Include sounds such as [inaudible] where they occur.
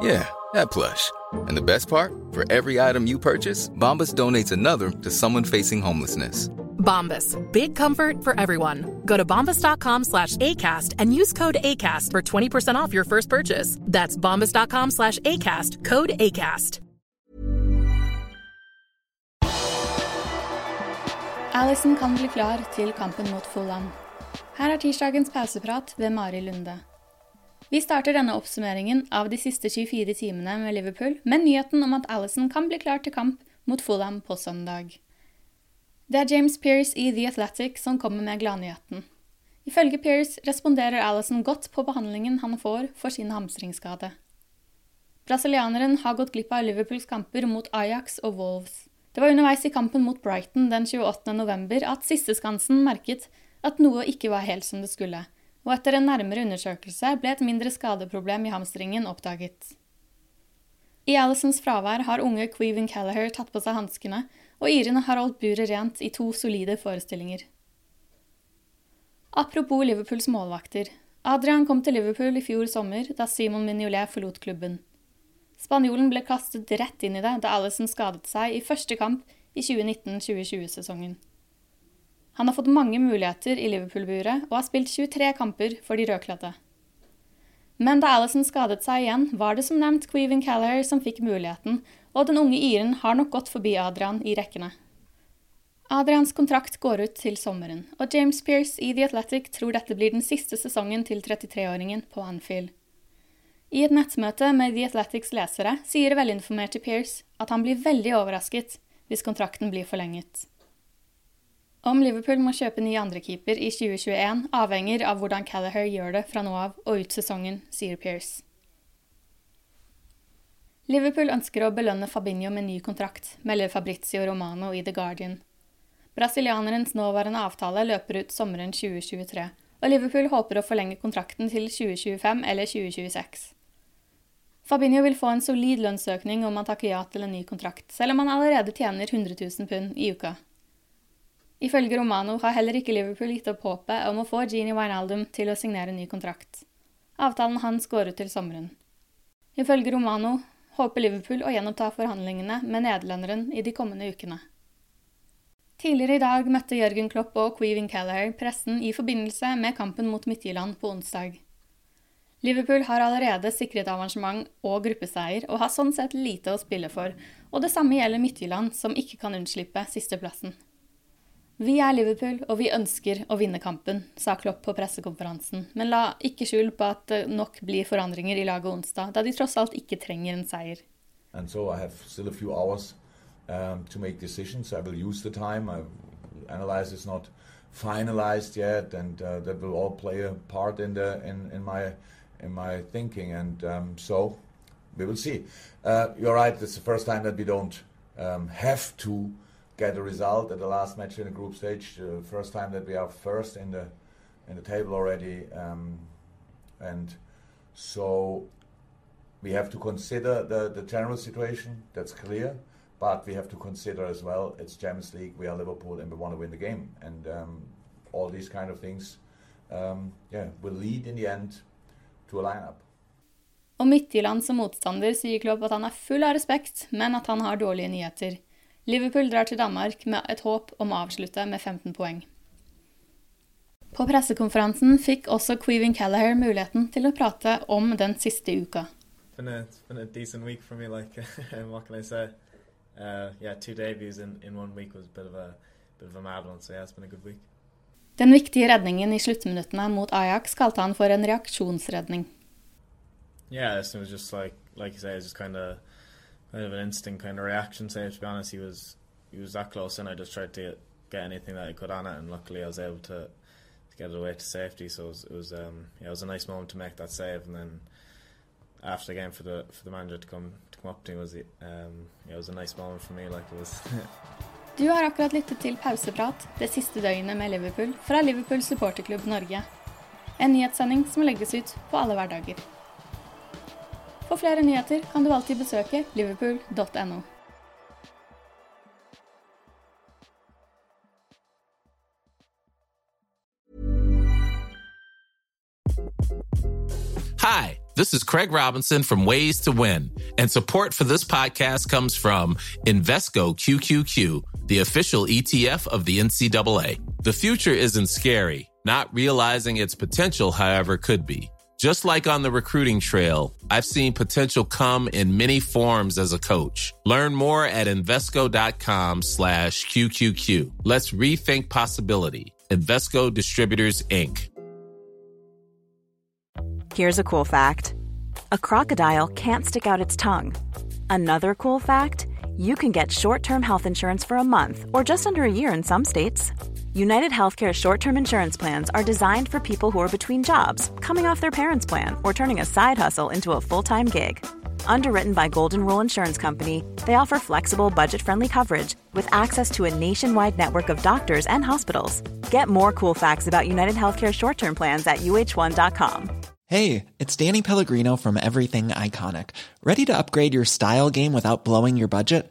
Yeah, that plush. And the best part? For every item you purchase, Bombas donates another to someone facing homelessness. Bombas. Big comfort for everyone. Go to bombas.com slash ACAST and use code ACAST for 20% off your first purchase. That's bombas.com slash ACAST. Code ACAST. Alisson kan bli klar til kampen mot Fulham. Her er tirsdagens pauseprat ved Mari Lunde. Vi starter denne oppsummeringen av de siste 24 timene med Liverpool med nyheten om at Alison kan bli klar til kamp mot Fulham på søndag. Det er James Pearce i The Athletic som kommer med gladnyheten. Ifølge Pearce responderer Alison godt på behandlingen han får for sin hamstringsskade. Brasilianeren har gått glipp av Liverpools kamper mot Ajax og Wolves. Det var underveis i kampen mot Brighton den 28. november at sisteskansen merket at noe ikke var helt som det skulle, og etter en nærmere undersøkelse ble et mindre skadeproblem i hamstringen oppdaget. I Alisons fravær har unge Queven Callagher tatt på seg hanskene, og irene har holdt buret rent i to solide forestillinger. Apropos Liverpools målvakter. Adrian kom til Liverpool i fjor sommer, da Simon Mignolet forlot klubben. Spanjolen ble kastet rett inn i det da Alison skadet seg i første kamp i 2019-2020-sesongen. Han har fått mange muligheter i Liverpool-buret og har spilt 23 kamper for de rødkledde. Men da Alison skadet seg igjen, var det som nevnt Queven Callagher som fikk muligheten, og den unge iren har nok gått forbi Adrian i rekkene. Adrians kontrakt går ut til sommeren, og James Pearce i The Athletic tror dette blir den siste sesongen til 33-åringen på Anfield. I et nettmøte med The Athletics lesere sier velinformerte Pearce at han blir veldig overrasket hvis kontrakten blir forlenget. Om Liverpool må kjøpe ny andrekeeper i 2021, avhenger av hvordan Callagher gjør det fra nå av og ut sesongen, sier Pearce. Liverpool ønsker å belønne Fabinho med ny kontrakt, melder Fabrizio Romano i The Guardian. Brasilianerens nåværende avtale løper ut sommeren 2023, og Liverpool håper å forlenge kontrakten til 2025 eller 2026. Fabinho vil få en solid lønnsøkning om han takker ja til en ny kontrakt, selv om han allerede tjener 100 000 pund i uka. Ifølge Romano har heller ikke Liverpool gitt opp håpet om å få Genie Wijnaldum til å signere ny kontrakt. Avtalen hans går ut til sommeren. Ifølge Romano håper Liverpool å gjenoppta forhandlingene med nederlenderen i de kommende ukene. Tidligere i dag møtte Jørgen Klopp og Queven Callagher pressen i forbindelse med kampen mot Midtjylland på onsdag. Liverpool har allerede sikret avansement og gruppeseier, og har sånn sett lite å spille for, og det samme gjelder Midtjylland, som ikke kan unnslippe sisteplassen. Vi er Liverpool, og vi ønsker å vinne kampen, sa Klopp på pressekonferansen, men la ikke skjul på at det nok blir forandringer i laget onsdag, da de tross alt ikke trenger en seier. And so I have still a few hours um, to make decisions. I will use the time. I analyze is not finalized yet, and uh, that will all play a part in the in, in my in my thinking. And um, so we will see. Uh, you're right. It's the first time that we don't um, have to get a result at the last match in the group stage. Uh, first time that we are first in the in the table already, um, and so we have to consider the, the general situation. That's clear. but we have to consider as well it's Champions League, we are Liverpool, and we want to win the game. And um, all these kind of things, um, yeah, will lead in the end to a lineup. Og Midtjylland som motstander sier Klopp at han er full av respekt, men at han har dårlige nyheter. Liverpool drar til Danmark med et håp om å avslutte med 15 poeng. På pressekonferansen fikk også Queven Callagher muligheten til å prate om den siste uka. Been a, been a decent week for me, like, [laughs] what can I say? Uh, yeah, two debuts in, in one week was a bit of a, bit of a mad one, so yeah, it's been a good week. Den viktige redningen i sluttminuttene mot Ajax kalte han for en reaksjonsredning. Yeah, it was just like like you say, it was just kind of kind of an instinct kind of reaction save. To be honest, he was he was that close, and I just tried to get, get anything that I could on it, and luckily I was able to, to get it away to safety. So it was, it was um, yeah, it was a nice moment to make that save, and then after the game for the for the manager to come to come up to me was um, yeah, it was a nice moment for me. Like it was. [laughs] du har akkurat lyttet til Pauseprat, det siste døgnet med Liverpool, fra Liverpool supporterklubb Norge. En nyhetssending som legges ut på alle hverdager. For flere nyheter kan du alltid besøke liverpool.no. Hi, this is Craig Robinson from Ways to Win, and support for this podcast comes from Invesco QQQ, the official ETF of the NCAA. The future isn't scary. Not realizing its potential, however, could be. Just like on the recruiting trail, I've seen potential come in many forms as a coach. Learn more at Invesco.com slash QQQ. Let's rethink possibility. Invesco Distributors, Inc. Here's a cool fact. A crocodile can't stick out its tongue. Another cool fact, you can get short-term health insurance for a month or just under a year in some states. United Healthcare short term insurance plans are designed for people who are between jobs, coming off their parents' plan, or turning a side hustle into a full time gig. Underwritten by Golden Rule Insurance Company, they offer flexible, budget friendly coverage with access to a nationwide network of doctors and hospitals. Get more cool facts about United Healthcare short term plans at uh1.com. Hey, it's Danny Pellegrino from Everything Iconic. Ready to upgrade your style game without blowing your budget?